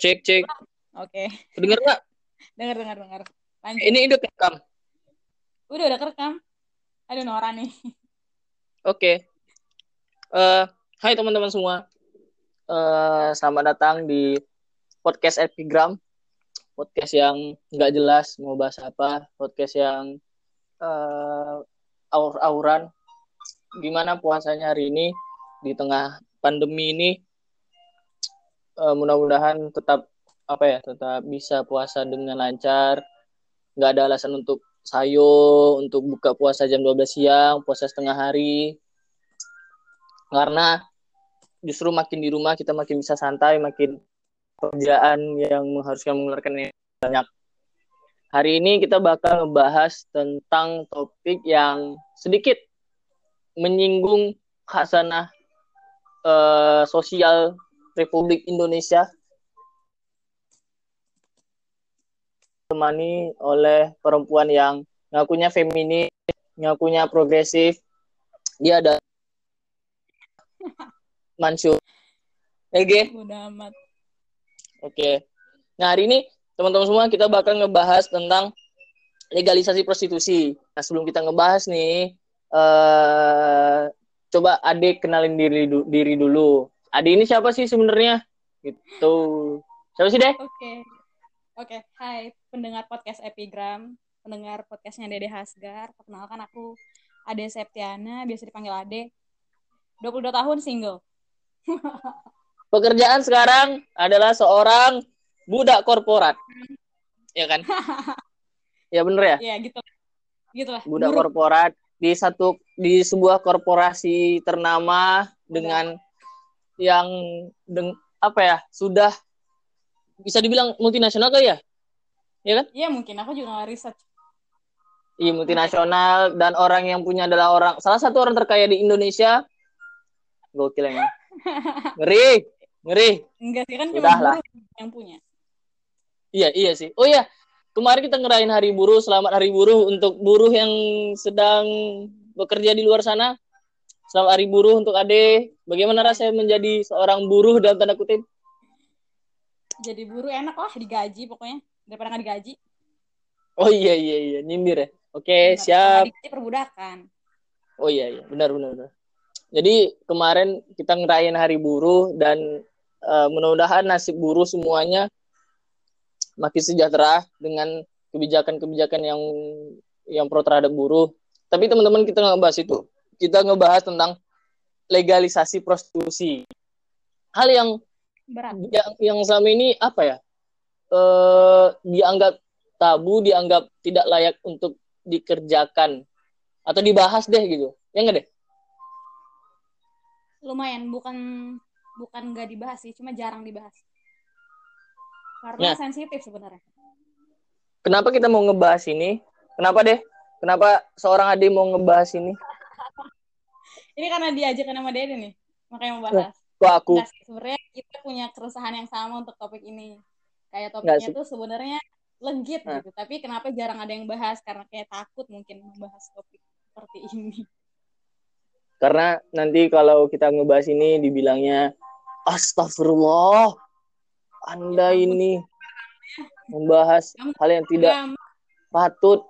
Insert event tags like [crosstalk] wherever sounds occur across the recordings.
Cek, cek. Oke. Dengar nggak? [laughs] Dengar, dengar, dengar. Lanjut. Ini udah rekam. Udah, udah kerekam. Aduh, Nora nih. [laughs] Oke. Eh, hai teman-teman semua. Eh, selamat datang di podcast Epigram. Podcast yang nggak jelas mau bahas apa. Podcast yang eh, aur-auran. Gimana puasanya hari ini di tengah pandemi ini? Eh, mudah-mudahan tetap apa ya, tetap bisa puasa dengan lancar. Nggak ada alasan untuk sayo untuk buka puasa jam 12 siang, puasa setengah hari. Karena justru makin di rumah kita makin bisa santai, makin pekerjaan yang mengharuskan mengeluarkan banyak. Hari ini kita bakal membahas tentang topik yang sedikit menyinggung khasanah eh, sosial Republik Indonesia ditemani oleh perempuan yang ngakunya feminis, ngakunya progresif. Dia ada [laughs] Mansur. Oke, amat. oke. Nah, hari ini teman-teman semua kita bakal ngebahas tentang legalisasi prostitusi. Nah, sebelum kita ngebahas nih, eh coba Adik kenalin diri diri dulu. Adik ini siapa sih sebenarnya? Gitu. Siapa sih, Deh? Oke. Oke, hai pendengar podcast Epigram, pendengar podcastnya Dede Hasgar. Perkenalkan aku Ade Septiana, biasa dipanggil Ade. 22 tahun single. [laughs] Pekerjaan sekarang adalah seorang budak korporat. Ya kan? [laughs] Ya bener ya? Ya, gitu. Gitu lah. Budak Buruh. korporat di satu di sebuah korporasi ternama dengan yang deng, apa ya? Sudah bisa dibilang multinasional kali ya? Ya kan? Iya, mungkin aku juga nggak research. Iya multinasional dan orang yang punya adalah orang salah satu orang terkaya di Indonesia. Gokil emang. [laughs] Ngeri, ngeri. Enggak sih, kan cuma lah. yang punya. Iya, iya sih. Oh iya, kemarin kita ngerayain Hari Buruh. Selamat Hari Buruh untuk buruh yang sedang bekerja di luar sana. Selamat Hari Buruh untuk Ade. Bagaimana rasanya menjadi seorang buruh dalam tanda kutip? Jadi buruh enak lah, digaji pokoknya. Daripada nggak digaji. Oh iya, iya, iya. Nyindir ya. Oke, Benar. siap. Digaji perbudakan. Oh iya, iya. Benar, benar, benar. Jadi kemarin kita ngerayain Hari Buruh dan eh, mudah-mudahan nasib buruh semuanya makin sejahtera dengan kebijakan-kebijakan yang yang pro terhadap buruh. Tapi teman-teman kita nggak bahas itu. Kita ngebahas tentang legalisasi prostitusi. Hal yang Berat. yang, yang selama ini apa ya? Eh dianggap tabu, dianggap tidak layak untuk dikerjakan atau dibahas deh gitu. Ya nggak deh? lumayan bukan bukan nggak dibahas sih cuma jarang dibahas karena Ya. sensitif sebenarnya Kenapa kita mau ngebahas ini? Kenapa deh? Kenapa seorang adik mau ngebahas ini? Ini karena diajakan sama Dede nih makanya mau bahas Kok aku? Sih, sebenarnya kita punya keresahan yang sama untuk topik ini kayak topiknya tuh sebenarnya legit Nah. gitu tapi kenapa jarang ada yang bahas karena kayak takut mungkin membahas topik seperti ini Karena nanti kalau kita ngebahas ini dibilangnya Astagfirullah. Anda ini membahas Kamu hal yang tidak Agama. patut.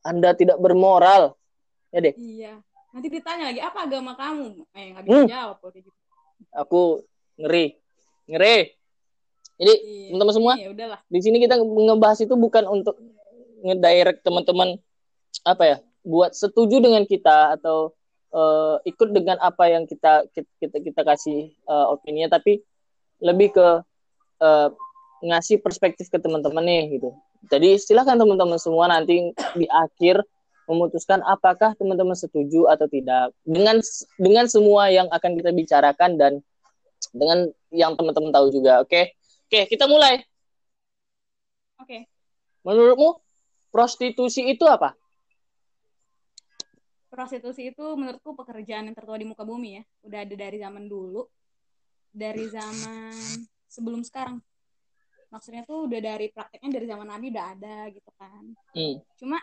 Anda tidak bermoral. Ya deh, iya nanti ditanya lagi apa agama kamu eh nggak bisa Hmm. jawab gitu aku ngeri. Ngeri. Jadi, Iya. teman-teman semua, ya udahlah di sini kita ngebahas itu bukan untuk ngedirect teman-teman apa ya buat setuju dengan kita atau eh, ikut dengan apa yang kita kita kita, kita kasih eh, opininya tapi lebih ke eh, ngasih perspektif ke teman-teman nih gitu jadi silakan teman-teman semua nanti di akhir memutuskan apakah teman-teman setuju atau tidak. Dengan dengan semua yang akan kita bicarakan dan dengan yang teman-teman tahu juga oke? Oke kita mulai. Oke. Menurutmu prostitusi itu apa? prostitusi itu menurutku pekerjaan yang tertua di muka bumi ya. Udah ada dari zaman dulu. Dari zaman sebelum sekarang. Maksudnya tuh udah dari prakteknya dari zaman nabi udah ada gitu kan. Hmm. cuma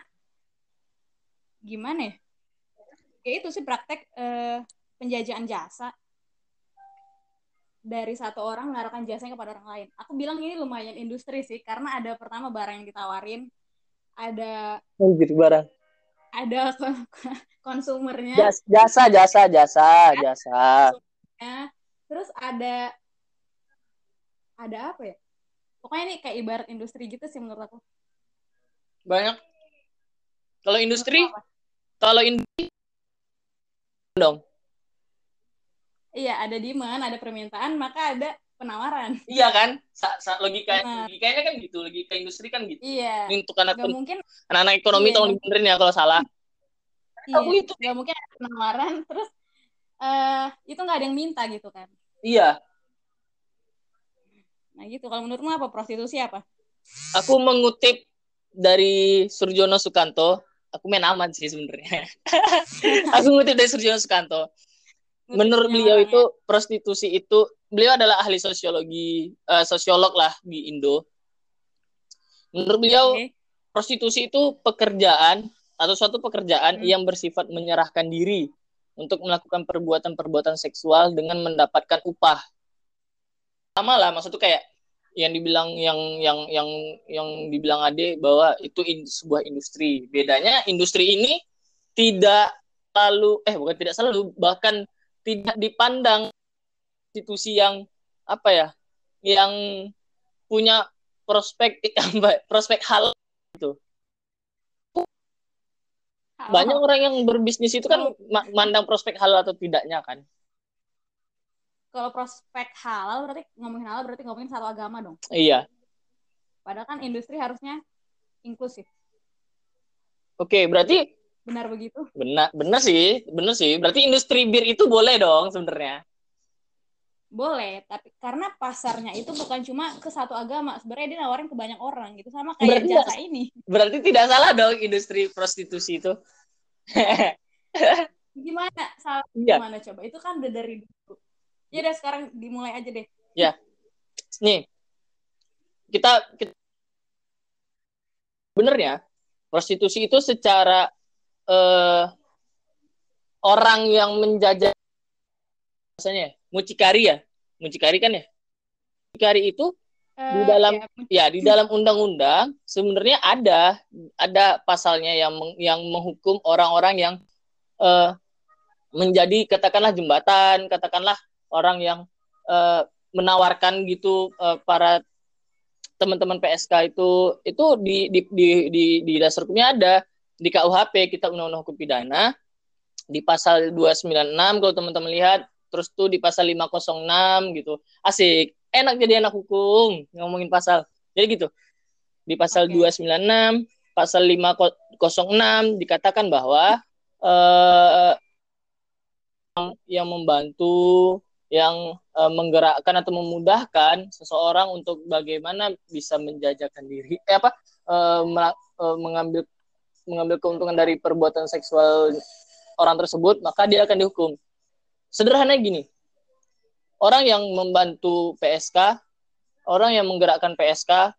gimana ya kayak itu sih praktek eh, penjajahan jasa dari satu orang menaruhkan jasanya kepada orang lain. Aku bilang ini lumayan industri sih karena ada pertama barang yang ditawarin, ada Anjir barang. ada [laughs] konsumernya, Jas- Jasa, jasa, jasa, jasa. ya. terus ada ada apa ya? Pokoknya ini kayak ibarat industri gitu sih menurut aku. Banyak. Kalau industri, apa? Kalau industri dong. Iya, ada demand, ada permintaan, maka ada penawaran. Iya kan? Sa sa logika Benar. logikanya kan gitu, logika industri kan gitu. Iya. Ini untuk anak Gak mungkin, anak ekonomi Iya, tolong dibenerin ya kalau salah. iya, Aku itu. gak mungkin ada penawaran, terus eh itu nggak ada yang minta gitu kan. Iya, Nah gitu, kalau menurutmu apa prostitusi apa? aku mengutip dari Surjono Sukanto. Aku main aman sih sebenarnya. [laughs] aku ngutip dari Surjono Sukanto. Menurut beliau itu prostitusi itu beliau adalah ahli sosiologi, eh, sosiolog lah di Indo. Menurut beliau Oke. prostitusi itu pekerjaan atau suatu pekerjaan Hmm. yang bersifat menyerahkan diri untuk melakukan perbuatan-perbuatan seksual dengan mendapatkan upah. Sama lah, maksud tuh kayak yang dibilang yang yang yang yang dibilang Ade bahwa itu in- sebuah industri. Bedanya industri ini tidak selalu eh bukan tidak selalu bahkan tidak dipandang institusi yang apa ya yang punya prospek [laughs] prospek hal Oh, banyak orang yang berbisnis itu kan ma- mandang prospek halal atau tidaknya kan kalau prospek halal berarti ngomongin halal berarti ngomongin satu agama dong. iya Padahal kan industri harusnya inklusif. oke berarti Benar begitu? benar benar sih benar sih berarti industri bir itu boleh dong sebenarnya Boleh, tapi karena pasarnya itu bukan cuma ke satu agama, sebenarnya dia nawarin ke banyak orang gitu sama kayak Berarti jasa ini. berarti tidak salah dong industri prostitusi itu [laughs] Gimana? Salah Iya. gimana coba? Itu kan udah dari dulu. Ya udah sekarang dimulai aja deh. nih. Kita, kita benernya prostitusi itu secara eh, orang yang menjajah misalnya mucikari ya? Mucikari kan ya? Mucikari itu Di Eh, dalam- ya, ya di dalam undang-undang sebenarnya ada ada pasalnya yang meng- yang menghukum orang-orang yang eh, menjadi katakanlah jembatan katakanlah orang yang eh, menawarkan gitu eh, para teman-teman PSK itu itu di di di di, di dasar hukumnya ada. Di KUHP kita undang-undang hukum pidana di pasal 296 kalau teman-teman lihat terus tuh di pasal 506 gitu. Asik enak jadi anak hukum ngomongin pasal. Jadi gitu di pasal Oke. 296 pasal 506 dikatakan bahwa eh, yang membantu yang eh, menggerakkan atau memudahkan seseorang untuk bagaimana bisa menjajakan diri eh, apa mela- eh, mengambil mengambil keuntungan dari perbuatan seksual orang tersebut maka dia akan dihukum. Sederhana gini orang yang membantu PSK orang yang menggerakkan PSK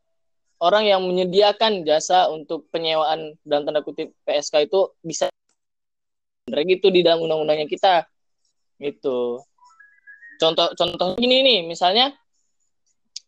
orang yang menyediakan jasa untuk penyewaan dalam tanda kutip PSK itu bisa bener gitu di dalam undang-undangnya kita gitu contoh contoh gini nih misalnya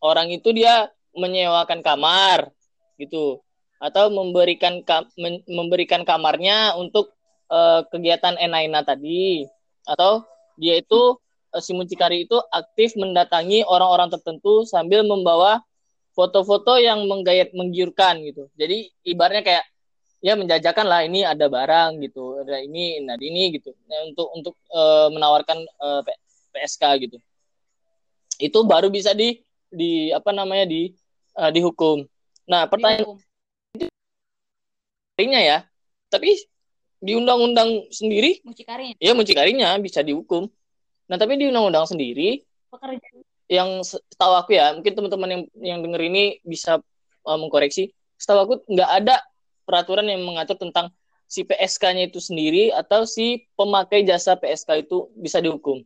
orang itu dia menyewakan kamar gitu. Atau memberikan ka- men- memberikan kamarnya untuk eh, kegiatan enaina tadi. Atau dia itu eh, si mucikari itu aktif mendatangi orang-orang tertentu sambil membawa foto-foto yang menggayat menggiurkan gitu. Jadi ibaratnya kayak ya menjajakan lah ini ada barang gitu. Ada ini ada ini gitu. Nah, untuk untuk eh, menawarkan P- PSK gitu. Itu baru bisa di di apa namanya di eh, dihukum. Nah pertanyaan Dihukum. lainnya ya. Tapi di undang-undang sendiri mucikarinya. ya mucikarinya bisa dihukum. Nah tapi di undang-undang sendiri pekerja. yang se- setahu aku ya mungkin teman-teman yang yang denger ini bisa uh, mengkoreksi. Setahu aku nggak ada peraturan yang mengatur tentang si PSK-nya itu sendiri atau si pemakai jasa PSK itu bisa dihukum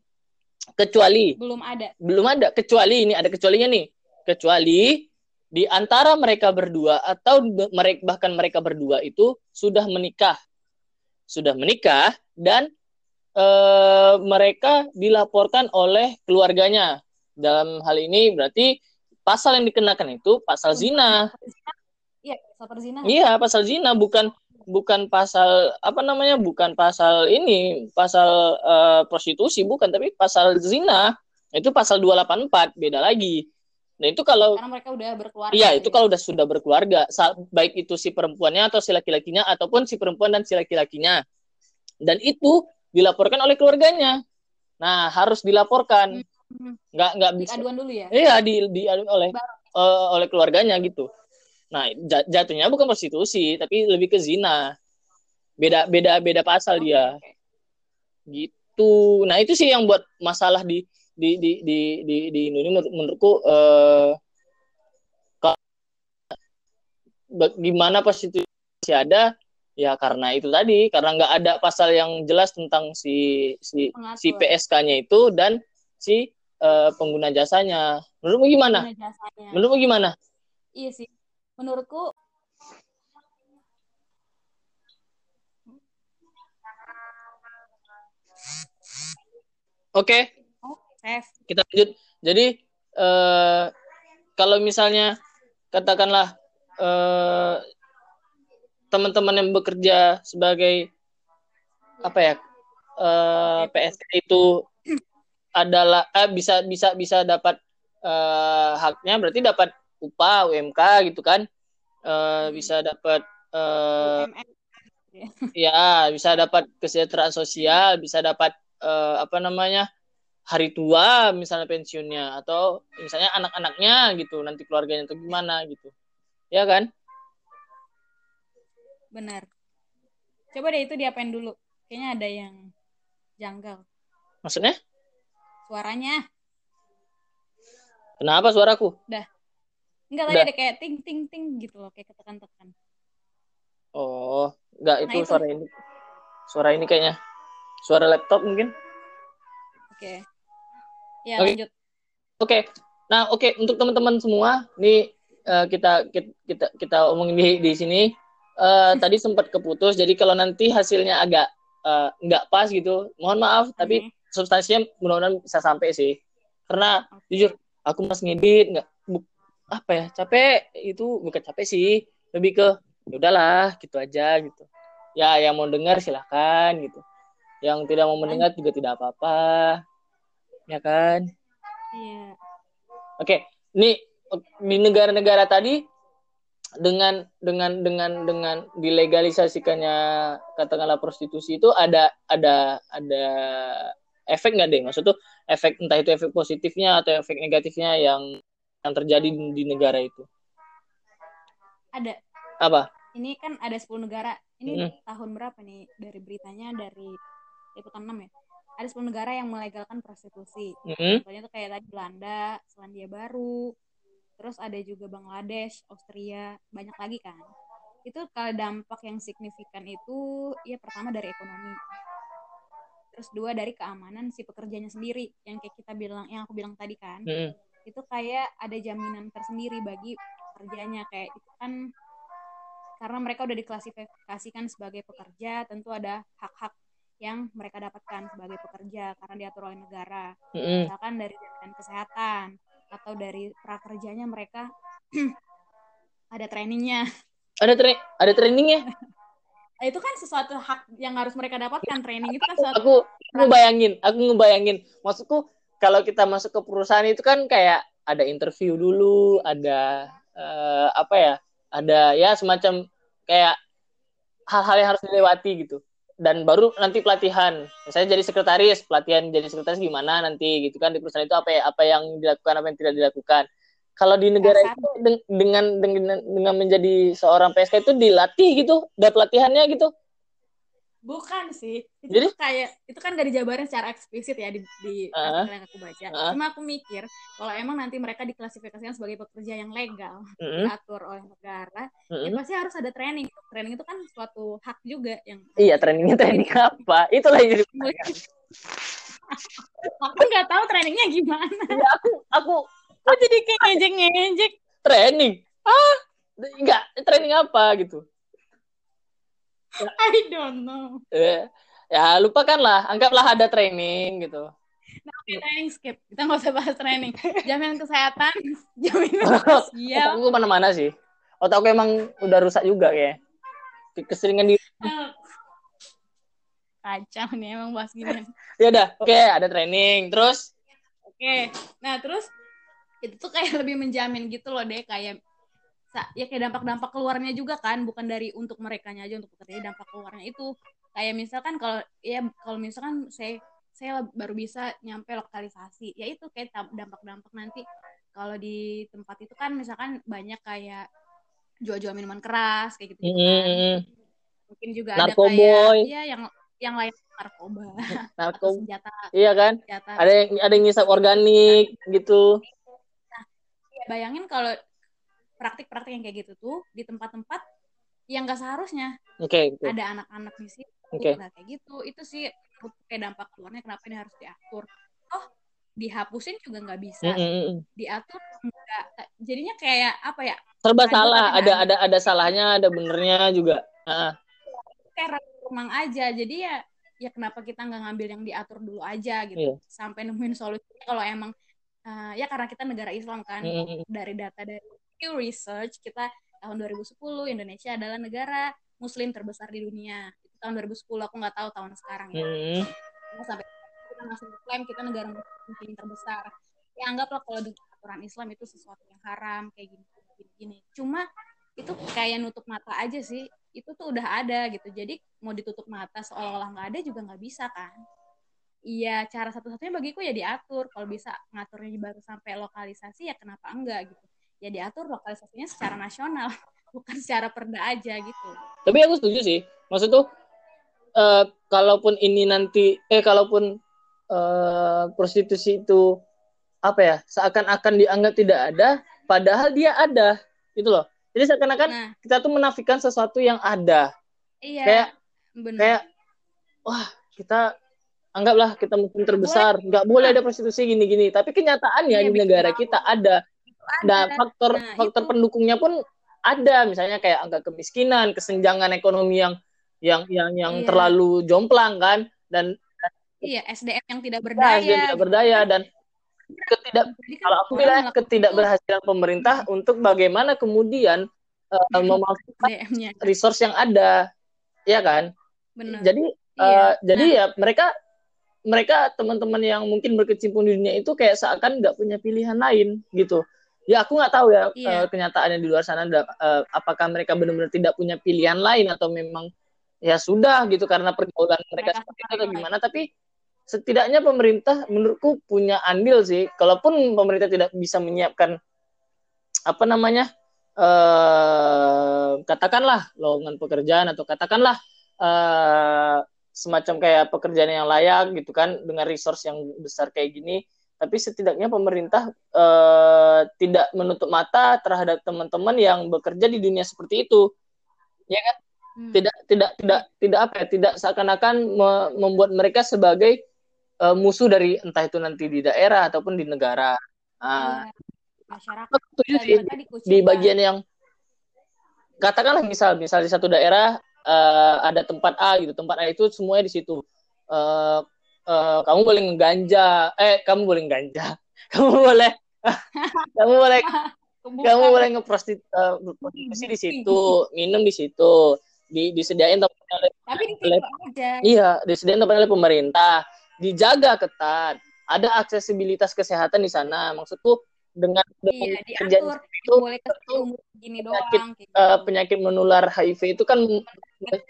kecuali. Belum ada. Belum ada. Kecuali ini ada kecualinya nih. Kecuali di antara mereka berdua atau mereka bahkan mereka berdua itu sudah menikah. Sudah menikah dan eh, mereka dilaporkan oleh keluarganya. Dalam hal ini berarti pasal yang dikenakan itu pasal zina. Iya, pasal perzinahan. Iya, pasal zina bukan bukan pasal apa namanya? Bukan pasal ini, pasal uh, prostitusi bukan, tapi pasal zina. Itu pasal 284, beda lagi. Nah, itu kalau Karena mereka udah berkeluarga. Iya, itu gitu. kalau udah sudah berkeluarga, baik itu si perempuannya atau si laki-lakinya ataupun si perempuan dan si laki-lakinya. Dan itu dilaporkan oleh keluarganya. Nah, harus dilaporkan. Hmm. Nggak nggak Klik bisa. aduan dulu ya. Iya, di, di oleh Baru. eh, oleh keluarganya gitu. Nah, ja- jatuhnya bukan prostitusi, tapi lebih ke zina. Beda beda beda pasal Oke, dia gitu. Nah, itu sih yang buat masalah di di di di di, di Indonesia menurut, menurutku eh gimana prostitusi ada ya karena itu tadi karena nggak ada pasal yang jelas tentang si si si. PSK-nya itu dan si eh, pengguna jasanya. Menurutmu gimana? Pengguna jasanya. Menurutmu gimana? Iya sih. Menurutku Oke, oh, safe. kita lanjut. Jadi eh, kalau misalnya katakanlah eh, teman-teman yang bekerja sebagai apa ya eh, PSK itu adalah eh, bisa bisa bisa dapat eh, haknya berarti dapat upah UMK gitu kan Eh, bisa dapat UMR. ya bisa dapat kesejahteraan sosial bisa dapat eh, apa namanya hari tua misalnya pensiunnya atau misalnya anak-anaknya gitu nanti keluarganya atau gimana gitu ya kan Benar. Coba deh itu diapain dulu. Kayaknya ada yang janggal. maksudnya Suaranya. kenapa suaraku Enggak tadi ada kayak ting ting ting gitu loh, kayak ketekan-tekan. oh enggak itu, Nah, itu. suara ini suara ini kayaknya suara laptop mungkin Oke. Ya, Oke. lanjut. Oke, nah oke untuk teman-teman semua, nih eh, kita kita kita, kita omongin di di sini. Eh, [laughs] tadi sempat keputus, jadi kalau nanti hasilnya agak nggak pas gitu, mohon maaf. Tapi Oke. substansinya mudah-mudahan bisa sampai sih. Karena Oke. jujur, aku mas ngedit nggak apa ya capek itu bukan capek sih, lebih ke ya udahlah gitu aja gitu. Ya yang mau dengar silahkan gitu. Yang tidak mau mendengar juga tidak apa-apa, ya kan? Iya. Oke, ini di negara-negara tadi dengan dengan dengan dengan dilegalisasikannya katakanlah prostitusi itu ada ada ada efek nggak deh? Maksud tuh efek entah itu efek positifnya atau efek negatifnya yang yang terjadi di, di negara itu. Ada. Apa? Ini kan ada 10 negara. Ini Mm. tahun berapa nih dari beritanya dari liputan 6 ya? Ada 10 negara yang melegalkan prostitusi. Mm-mm. Contohnya tuh kayak tadi Belanda, Selandia Baru, terus ada juga Bangladesh, Austria, banyak lagi kan. Itu kalau dampak yang signifikan itu ya pertama dari ekonomi. Terus dua dari keamanan si pekerjanya sendiri yang kayak kita bilang yang aku bilang tadi kan. Mm-mm. Itu kayak ada jaminan tersendiri bagi pekerjanya kayak itu kan karena mereka udah diklasifikasikan sebagai pekerja, tentu ada hak-hak yang mereka dapatkan sebagai pekerja karena diatur oleh negara Mm-mm. misalkan dari jaminan kesehatan atau dari prakerjanya mereka [clears throat] ada trainingnya Ada tra ada trainingnya. [laughs] Nah, itu kan sesuatu hak yang harus mereka dapatkan training itu kan suatu Aku aku ngebayangin, aku ngebayangin. Maksudku kalau kita masuk ke perusahaan itu kan kayak ada interview dulu, ada eh, apa ya? Ada ya semacam kayak hal-hal yang harus dilewati gitu. Dan baru nanti pelatihan. Misalnya jadi sekretaris, pelatihan jadi sekretaris gimana nanti gitu kan di perusahaan itu apa ya, apa yang dilakukan, apa yang tidak dilakukan. Kalau di negara itu deng- dengan dengan dengan menjadi seorang PSK itu dilatih gitu, ada pelatihannya gitu. Bukan sih itu Jadi? kayak itu kan gak dijabarin secara eksplisit ya di, di artikel yang aku baca Ah. cuma aku mikir kalau emang nanti mereka diklasifikasikan sebagai pekerja yang legal Mm-mm, diatur oleh negara ya mm-mm. pasti harus ada training training itu kan suatu hak juga yang Iya, trainingnya training apa? Itulah yang jadi [laughs] aku nggak tahu trainingnya gimana Ya, aku aku oh jadi kayak ngejek ngejek training. Ah, enggak, training apa gitu. [laughs] I don't know Eh, ya lupakanlah, anggaplah ada training gitu. Nah, oke, training skip. Kita nggak usah bahas training. Jaminan kesehatan, [laughs] jaminan sosial. [laughs] Otak gue mana-mana sih. Otak gue emang udah rusak juga kayak. Keseringan di Kacau nih emang bahas gini. ya udah, oke ada training. Terus Oke, nah terus itu tuh kayak lebih menjamin gitu loh deh kayak ya kayak dampak-dampak keluarnya juga kan bukan dari untuk mereka aja untuk pekerja dampak keluarnya itu kayak misalkan kalau ya kalau misalkan saya saya baru bisa nyampe lokalisasi ya itu kayak dampak-dampak nanti kalau di tempat itu kan misalkan banyak kayak jual-jual minuman keras kayak gitu, mm, mm, mm. mungkin juga ada Narkoboy. kayak ya yang yang lain narkoba [laughs] atau narko, senjata iya kan? senjata Ada yang ada yang ngisap organik gitu. Ya, bayangin kalau praktik-praktik yang kayak gitu tuh di tempat-tempat yang gak seharusnya. Oke, oke. ada anak-anak di situ nggak kayak gitu. Itu sih kayak dampak keluarnya kenapa ini harus diatur. Oh dihapusin juga nggak bisa. Mm, mm, mm. diatur enggak jadinya kayak apa ya? Serba salah, ada nggak ada ada salahnya, ada benernya juga. Ah, kayak remang aja. Jadi ya ya kenapa kita nggak ngambil yang diatur dulu aja gitu. Iya. sampai nemuin solusinya kalau emang eh, ya karena kita negara Islam kan. Mm, mm, mm. dari data dari Pew Research kita tahun 2010 Indonesia adalah negara Muslim terbesar di dunia. Itu tahun 2010 aku nggak tahu tahun sekarang ya. Mm, Karena sampai kita masih klaim kita negara Muslim terbesar. Ya anggaplah kalau dengan aturan Islam itu sesuatu yang haram kayak gini gini, gini. cuma itu kayak nutup mata aja sih. Itu tuh udah ada gitu. Jadi mau ditutup mata seolah-olah nggak ada juga nggak bisa kan. Iya cara satu-satunya bagiku ya diatur. Kalau bisa ngaturnya baru sampai lokalisasi ya kenapa enggak gitu ya diatur lokalisasinya secara nasional [laughs] bukan secara perda aja gitu Tapi aku setuju sih. Maksud tuh eh, kalaupun ini nanti eh kalaupun eh, prostitusi itu apa ya seakan-akan dianggap tidak ada, padahal dia ada, gitu loh. Jadi seakan-akan nah kita tuh menafikan sesuatu yang ada. iya Kayak bener kayak wah kita anggaplah kita mungkin terbesar, nggak boleh ada prostitusi gini-gini. Tapi kenyataannya Iya, di negara kita ada. Nah, ada. faktor Nah, faktor itu. pendukungnya pun ada, misalnya kayak angka kemiskinan, kesenjangan ekonomi yang yang yang yang Iya. terlalu jomplang kan dan iya SDM yang tidak ya, berdaya dia tidak berdaya dan ketidak kan kalau aku bilang ketidakberhasilan pemerintah untuk bagaimana kemudian eh, [laughs] memanfaatkan SDM-nya resource yang ada, ya kan? bener Jadi Iya. eh, jadi ya mereka mereka teman-teman yang mungkin berkecimpung di dunia itu kayak seakan nggak punya pilihan lain gitu. Ya aku nggak tahu ya Iya. eh, kenyataannya di luar sana eh, apakah mereka benar-benar tidak punya pilihan lain atau memang ya sudah gitu karena pergaulan mereka Mereka seperti itu atau gimana. tapi setidaknya pemerintah menurutku punya andil sih. Kalaupun pemerintah tidak bisa menyiapkan apa namanya eh katakanlah lowongan pekerjaan atau katakanlah eh semacam kayak pekerjaan yang layak gitu kan dengan resource yang besar kayak gini tapi setidaknya pemerintah eh, tidak menutup mata terhadap teman-teman yang bekerja di dunia seperti itu ya kan Hmm. tidak tidak tidak tidak apa ya tidak seakan-akan me- membuat mereka sebagai eh, musuh dari entah itu nanti di daerah ataupun di negara nah, Iya. masyarakat dikucilkan. di bagian yang katakanlah misal misal di satu daerah eh, ada tempat A gitu tempat A itu semuanya di situ Eh, eh, kamu boleh ngeganja. Eh kamu boleh ngeganja. [laughs] Kamu boleh. [laughs] Kamu boleh. Kamu boleh ngeprostitusi eh, berprostitusi di situ minum di situ di, disediain tempat oleh tapi situ aja Iya, disediain tempat oleh pemerintah, dijaga ketat, ada aksesibilitas kesehatan di sana. Maksudku dengan, iya diatur. itu boleh gini doang penyakit, gitu. penyakit menular HIV itu kan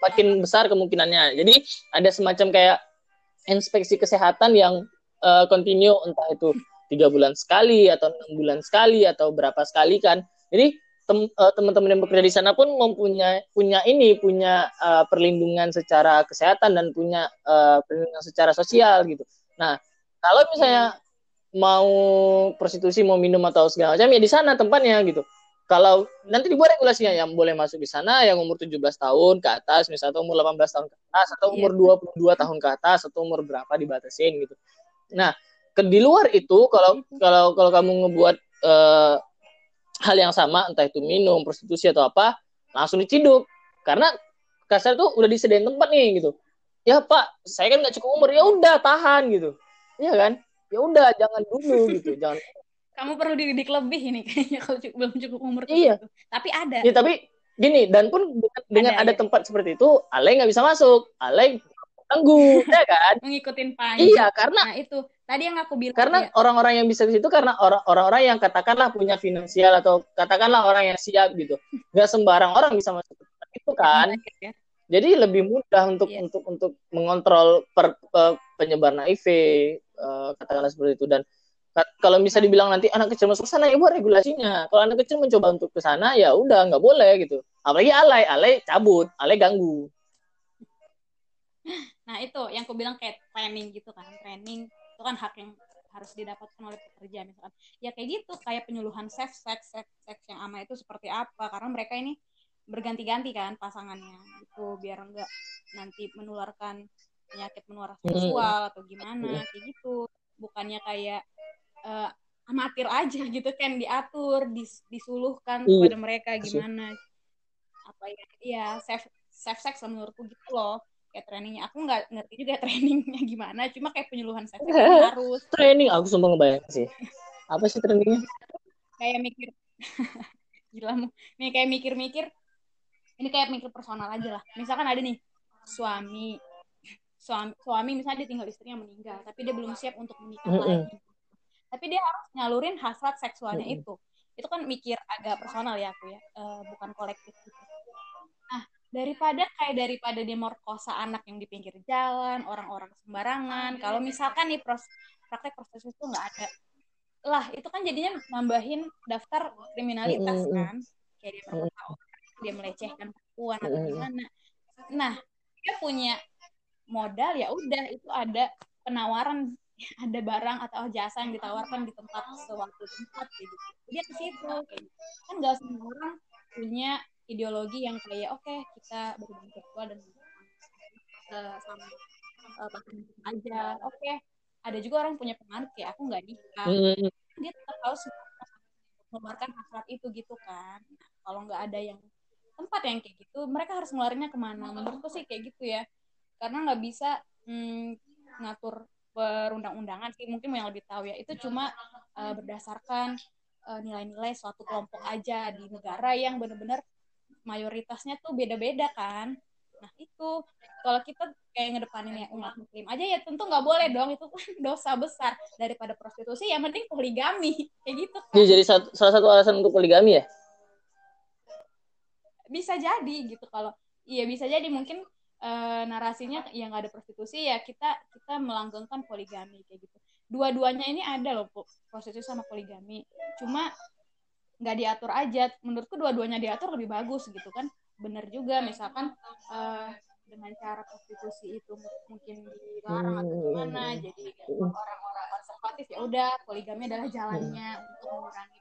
makin besar kemungkinannya. Jadi ada semacam kayak inspeksi kesehatan yang continue entah itu tiga bulan sekali atau enam bulan sekali atau berapa sekali kan. Jadi eh, teman-teman yang bekerja di sana pun mempunyai punya ini punya eh, perlindungan secara kesehatan dan punya eh, perlindungan secara sosial gitu. Nah kalau misalnya mau prostitusi mau minum atau segala macam ya di sana tempatnya gitu kalau nanti dibuat regulasinya yang boleh masuk di sana yang umur 17 tahun ke atas misalnya atau umur 18 tahun ke atas atau Iya. umur 22 tahun ke atas atau umur berapa dibatasin gitu. Nah ke di luar itu kalau kalau kalau kamu ngebuat eh, hal yang sama entah itu minum prostitusi atau apa langsung diciduk. Karena kasar tuh udah disediain tempat nih gitu. Ya pak saya kan nggak cukup umur ya udah tahan gitu. Iya kan? Ya udah jangan dulu gitu. Jangan kamu perlu dididik lebih ini kayaknya kalau cukup, belum cukup umur iya itu. tapi ada ya tapi gini dan pun dengan, ada, ada ya. tempat seperti itu Ale nggak bisa masuk Ale tangguh [laughs] ya kan ngikutin panjang iya karena nah itu tadi yang aku bilang karena ya. orang-orang yang bisa di situ karena orang-orang yang katakanlah punya finansial atau katakanlah orang yang siap gitu nggak sembarang orang bisa masuk itu kan ya. jadi lebih mudah untuk yeah. untuk untuk mengontrol per, uh, penyebaran HIV uh, katakanlah seperti itu dan kalau bisa dibilang nanti anak kecil masuk sana ya buat regulasinya. Kalau anak kecil mencoba untuk ke sana ya udah nggak boleh gitu. Apalagi alay alay cabut alay ganggu. Nah itu yang aku bilang kayak training gitu kan. Training itu kan hak yang harus didapatkan oleh pekerja misalkan. Ya kayak gitu. Kayak penyuluhan seks seks seks seks yang ama itu seperti apa. Karena mereka ini berganti-ganti kan pasangannya itu biar enggak nanti menularkan penyakit menular seksual atau gimana kayak gitu. Bukannya kayak uh, amatir aja gitu kan diatur dis, disuluhkan iya. kepada mereka gimana apa ya ya safe safe sex menurutku gitu loh kayak trainingnya. Aku nggak ngerti juga [laughs] trainingnya gimana cuma kayak penyuluhan safe sex harus. [laughs] Training aku sumpah ngebayang sih. Apa sih trainingnya? Kayak mikir [laughs] gila nih kayak mikir-mikir ini kayak mikir personal aja lah. Misalkan ada nih suami suami suami misalnya dia tinggal istrinya meninggal tapi dia belum siap untuk menikah mm -hmm. lagi tapi dia harus nyalurin hasrat seksualnya -hmm. itu. Itu kan mikir agak personal ya aku ya uh, bukan kolektif gitu. Nah daripada kayak daripada dia merkosa anak yang di pinggir jalan orang-orang sembarangan kalau misalkan nih pros praktek prostitusi itu nggak ada lah itu kan jadinya nambahin daftar kriminalitas mm -hmm. kan. Kayak dia merkosa orang dia melecehkan perempuan atau gimana. Nah dia punya modal ya udah itu ada penawaran ada barang atau jasa yang ditawarkan di tempat sewaktu tempat gitu. Dia ke situ. Kan gak semua orang punya ideologi yang kayak oke okay, kita berhubungan seksual dan uh, sama uh, pasangan aja. Oke okay. ada juga orang punya pengaruh kayak aku nggak nikah. Dia tetap harus mengeluarkan hasrat itu gitu kan. Nah, kalau nggak ada yang tempat yang kayak gitu mereka harus ngeluarinnya ke mana? Menurutku sih kayak gitu ya. Karena nggak bisa mm, ngatur perundang-undangan sih mungkin yang lebih tahu ya. Itu cuma uh, berdasarkan uh, nilai-nilai suatu kelompok aja di negara yang benar-benar mayoritasnya tuh beda-beda kan. Nah itu. Kalau kita kayak ngedepanin ya umat muslim aja ya tentu nggak boleh dong. Itu kan [laughs] dosa besar. Daripada prostitusi yang penting poligami. Kayak gitu kan. jadi satu, salah satu alasan untuk poligami ya? Bisa jadi gitu kalau iya bisa jadi mungkin uh, narasinya yang nggak ada prostitusi ya kita kita melanggengkan poligami kayak gitu. Dua-duanya ini ada loh prostitusi sama poligami. Cuma nggak diatur aja. Menurutku dua-duanya diatur lebih bagus gitu kan. Bener juga misalkan uh, dengan cara prostitusi itu mungkin dilarang atau gimana jadi orang-orang konservatif ya udah poligami adalah jalannya untuk mengurangi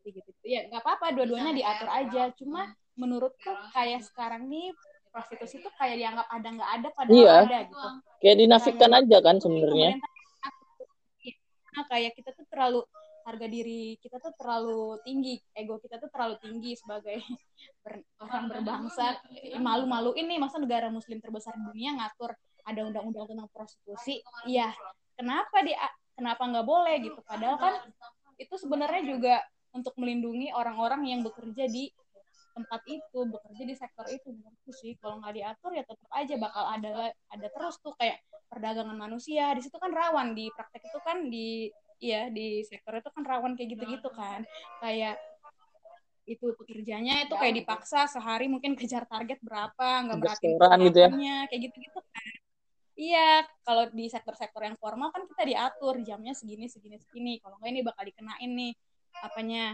gitu ya nggak apa-apa dua-duanya diatur aja. cuma menurutku kayak sekarang nih prostitusi itu kayak dianggap ada nggak ada padahal iya. ada gitu. Kayak dinafikan aja kan sebenarnya. nah, kayak kita tuh terlalu harga diri kita tuh terlalu tinggi ego kita tuh terlalu tinggi sebagai [laughs] ber, orang berbangsa. malu-malu ini masa negara muslim terbesar di dunia ngatur ada undang-undang tentang prostitusi. Iya. Kenapa dia kenapa nggak boleh gitu? Padahal kan itu sebenarnya juga untuk melindungi orang-orang yang bekerja di tempat itu bekerja di sektor itu menurutku sih. Kalau nggak diatur ya tetap aja bakal ada ada terus tuh kayak perdagangan manusia. Di situ kan rawan di praktek itu kan di ya di sektor itu kan rawan kayak gitu-gitu kan. Kayak itu pekerjanya itu kayak dipaksa sehari mungkin kejar target berapa nggak merhatiin gitu ya. kayak gitu-gitu kan. Iya kalau di sektor-sektor yang formal kan kita diatur jamnya segini segini segini. Kalau nggak ini bakal dikenain nih apanya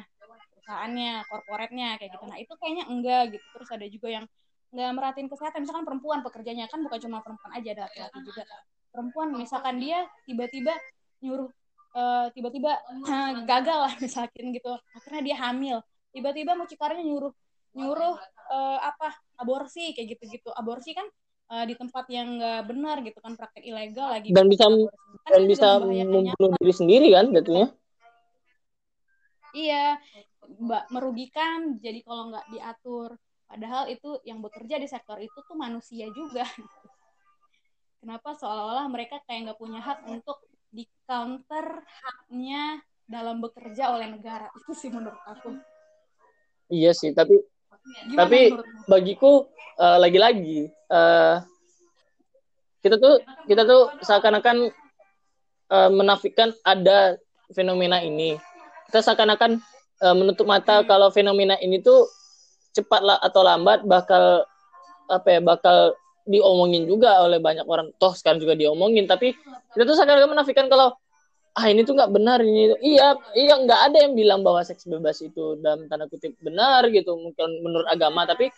perusahaannya, korporatnya kayak gitu. Nah itu kayaknya enggak gitu. Terus ada juga yang nggak merhatiin kesehatan. Misalkan perempuan pekerjanya kan bukan cuma perempuan aja, ada laki-laki juga. Perempuan misalkan dia tiba-tiba nyuruh uh, tiba-tiba uh, [clears throat] gagal lah misalkan gitu. Akhirnya dia hamil. Tiba-tiba mucikarinya nyuruh nyuruh uh, apa aborsi kayak gitu-gitu. Aborsi kan uh, di tempat yang nggak benar gitu kan praktek ilegal lagi dan bisa kan dan bisa membunuh diri sendiri kan jatuhnya iya merugikan jadi kalau nggak diatur. Padahal itu yang bekerja di sektor itu tuh manusia juga. [laughs] Kenapa? Seolah-olah mereka kayak nggak punya hak untuk di counter haknya dalam bekerja oleh negara. Itu sih menurut aku. Iya sih tapi Gimana tapi menurutmu? bagiku eh, lagi-lagi eh, kita tuh kita tuh seakan-akan eh, menafikan ada fenomena ini. Kita seakan-akan eh, menutup mata Hmm. kalau fenomena ini tuh cepat lah atau lambat bakal apa ya bakal diomongin juga oleh banyak orang toh sekarang juga diomongin tapi kita tuh seakan-akan menafikan kalau ah ini tuh nggak benar ini iya iya nggak ada yang bilang bahwa seks bebas itu dalam tanda kutip benar gitu mungkin menurut agama tapi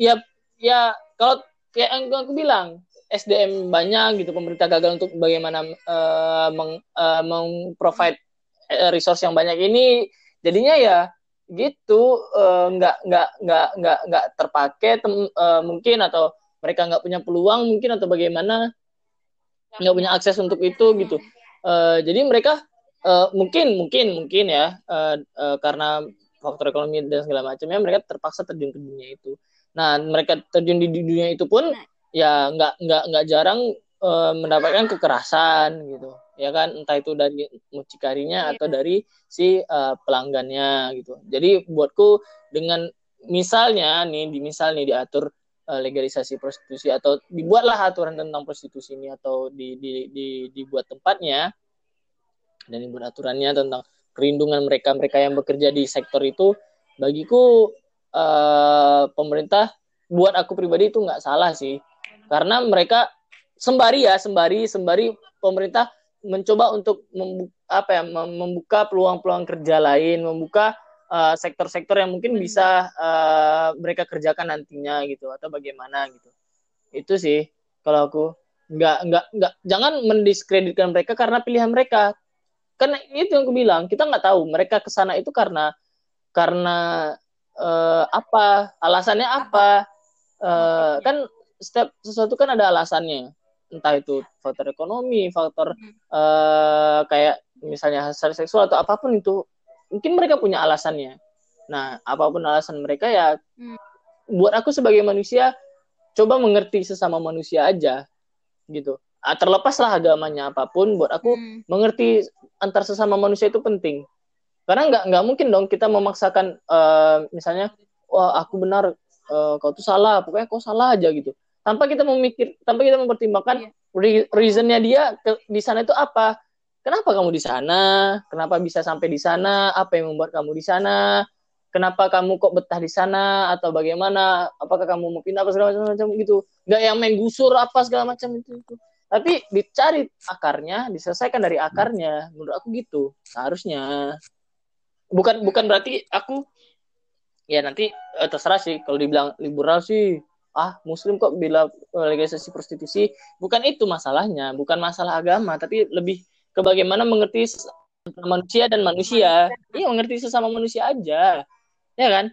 ya ya kalau kayak yang aku bilang SDM banyak gitu pemerintah gagal untuk bagaimana eh, meng, meng-provide eh, resource yang banyak ini jadinya ya gitu eh, nggak nggak nggak nggak nggak terpakai tem- eh, mungkin atau mereka nggak punya peluang mungkin atau bagaimana nggak punya akses untuk itu gitu. Eh, jadi mereka eh, mungkin mungkin mungkin ya eh, eh, karena faktor ekonomi dan segala macamnya mereka terpaksa terjun ke dunia itu. Nah mereka terjun di dunia itu pun ya nggak nggak nggak jarang eh, mendapatkan kekerasan gitu ya kan? Entah itu dari mucikarinya Iya. atau dari si eh, pelanggannya gitu. Jadi buatku dengan misalnya nih di misal nih diatur eh, legalisasi prostitusi atau dibuatlah aturan tentang prostitusi ini atau di, di, di, dibuat tempatnya dan dibuat aturannya tentang perlindungan mereka mereka yang bekerja di sektor itu bagiku eh, pemerintah buat aku pribadi itu nggak salah sih. Karena mereka sembari ya sembari sembari pemerintah mencoba untuk membuka, apa ya mem- membuka peluang-peluang kerja lain membuka eh, sektor-sektor yang mungkin bisa eh, mereka kerjakan nantinya gitu atau bagaimana gitu. Itu sih kalau aku. Nggak nggak nggak jangan mendiskreditkan mereka karena pilihan mereka. Karena itu yang aku bilang kita nggak tahu mereka ke sana itu karena karena eh, apa alasannya apa? Eh, kan setiap sesuatu kan ada alasannya entah itu faktor ekonomi faktor eh, kayak misalnya hasrat seksual atau apa pun itu mungkin mereka punya alasannya. Nah apa pun alasan mereka ya Hmm. buat aku sebagai manusia coba mengerti sesama manusia aja gitu. Ah, terlepaslah agamanya apa pun buat aku Hmm. mengerti antar sesama manusia itu penting. Karena nggak nggak mungkin dong kita memaksakan eh, misalnya wah aku benar eh, kau tuh salah pokoknya kau salah aja gitu tanpa kita memikir tanpa kita mempertimbangkan re- reasonnya dia ke, di sana itu apa. Kenapa kamu di sana? Kenapa bisa sampai di sana? Apa yang membuat kamu di sana? Kenapa kamu kok betah di sana? Atau bagaimana? Apakah kamu mau pindah apa segala macam macam gitu. Nggak yang main gusur apa segala macam itu, itu. Tapi dicari akarnya diselesaikan dari akarnya. Menurut aku gitu seharusnya. Bukan bukan berarti aku ya nanti eh, terserah sih. Kalau dibilang liberal sih ah muslim kok bila eh, legalisasi prostitusi bukan itu masalahnya bukan masalah agama tapi lebih ke bagaimana mengerti manusia dan manusia iya mengerti sesama manusia aja ya kan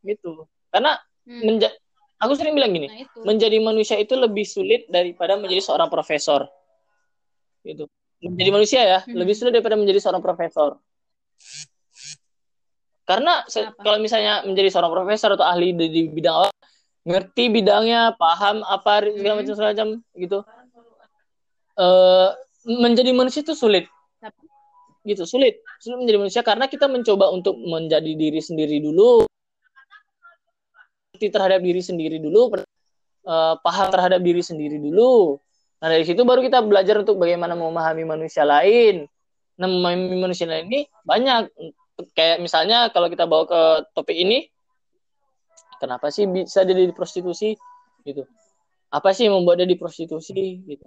gitu karena Hmm. menja- aku sering bilang gini Nah itu. menjadi manusia itu lebih sulit daripada menjadi seorang profesor. Gitu. Menjadi manusia ya, Hmm. lebih sulit daripada menjadi seorang profesor. Karena Kenapa? kalau misalnya menjadi seorang profesor atau ahli di, di bidang apa, ngerti bidangnya, paham apa segala macam segala macam gitu. Eh menjadi manusia itu sulit. Gitu, sulit. Sulit menjadi manusia karena kita mencoba untuk menjadi diri sendiri dulu. Ngerti terhadap diri sendiri dulu, eh, paham terhadap diri sendiri dulu. Nah, dari situ baru kita belajar untuk bagaimana memahami manusia lain. Nah, memahami manusia lain ini banyak. Kayak misalnya kalau kita bawa ke topik ini, kenapa sih bisa dia di prostitusi? Gitu. Apa sih yang membuat dia di prostitusi? Gitu.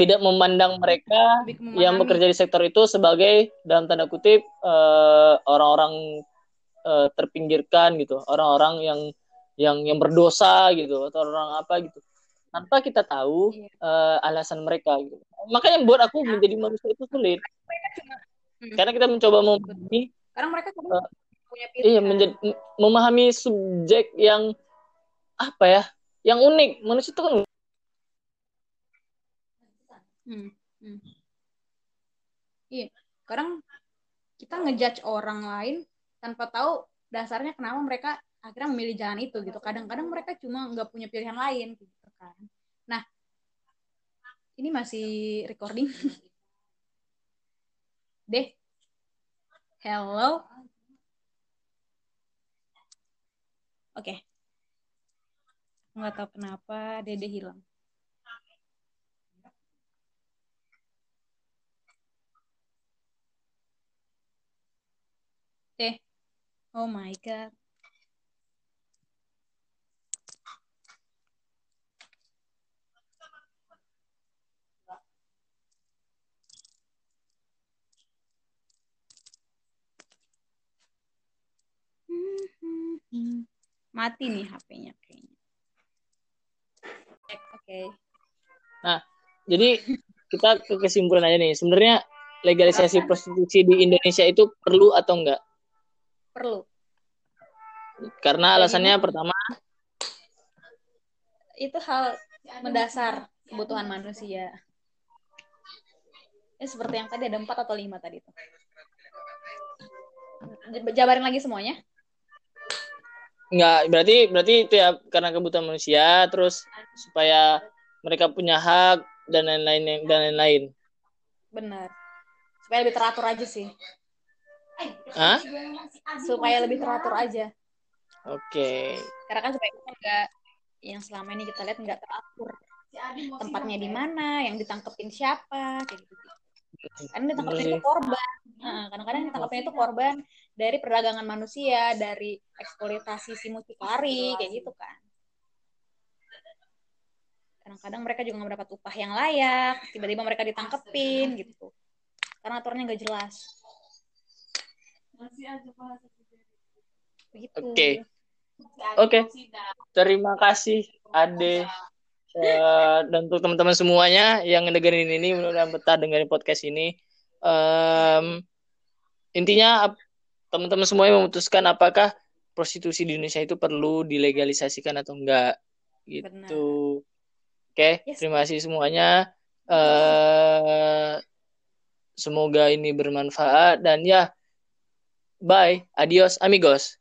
Tidak memandang mereka yang bekerja di sektor itu sebagai dalam tanda kutip eh, orang-orang eh, terpinggirkan gitu, orang-orang yang yang yang berdosa gitu atau orang apa gitu. Tanpa kita tahu eh, alasan mereka gitu. Makanya buat aku menjadi manusia itu sulit. Hmm. Karena kita mencoba memahami Karena mereka Punya iya pilihan. menjadi memahami subjek yang apa ya? Yang unik. Manusia itu kan Hmm. Hmm. Iya, kadang kita ngejudge orang lain tanpa tahu dasarnya kenapa mereka akhirnya memilih jalan itu gitu. Kadang-kadang mereka cuma nggak punya pilihan lain gitu kan. Nah, ini masih recording. [laughs] Deh. Hello. Oke. Okay. Nggak tahu kenapa Dede hilang. Deh. Oh my god. Mati nih HP-nya kayaknya. Oke. Okay. Nah, jadi kita ke kesimpulan aja nih. Sebenarnya legalisasi prostitusi di Indonesia itu perlu atau enggak? Perlu. Karena alasannya Jadi, pertama itu hal mendasar kebutuhan manusia. Ya, seperti yang tadi ada empat atau lima tadi itu. Jabarin lagi semuanya. Enggak, berarti berarti itu ya karena kebutuhan manusia terus supaya mereka punya hak dan lain-lain dan lain-lain. Benar. Supaya lebih teratur aja sih. Hah? Supaya lebih teratur aja. Oke. Okay. Karena kan supaya kita enggak yang selama ini kita lihat nggak teratur tempatnya di mana, yang ditangkepin siapa, kayak gitu. Karena ditangkapnya itu korban. Nah, kadang-kadang ditangkapnya itu korban dari perdagangan manusia, dari eksploitasi si mucikari, kayak gitu kan. Kadang-kadang mereka juga nggak mendapat upah yang layak, tiba-tiba mereka ditangkepin gitu. Karena aturannya nggak jelas. Oke. Okay. Oke. Okay. Terima kasih Ade uh, dan untuk teman-teman semuanya yang ngedengerin ini mudah-mudahan betah dengerin podcast ini. Um, intinya teman-teman semuanya memutuskan apakah prostitusi di Indonesia itu perlu dilegalisasikan atau enggak gitu. Oke, okay, yes. terima kasih semuanya. Uh, semoga ini bermanfaat dan ya bye, adios amigos.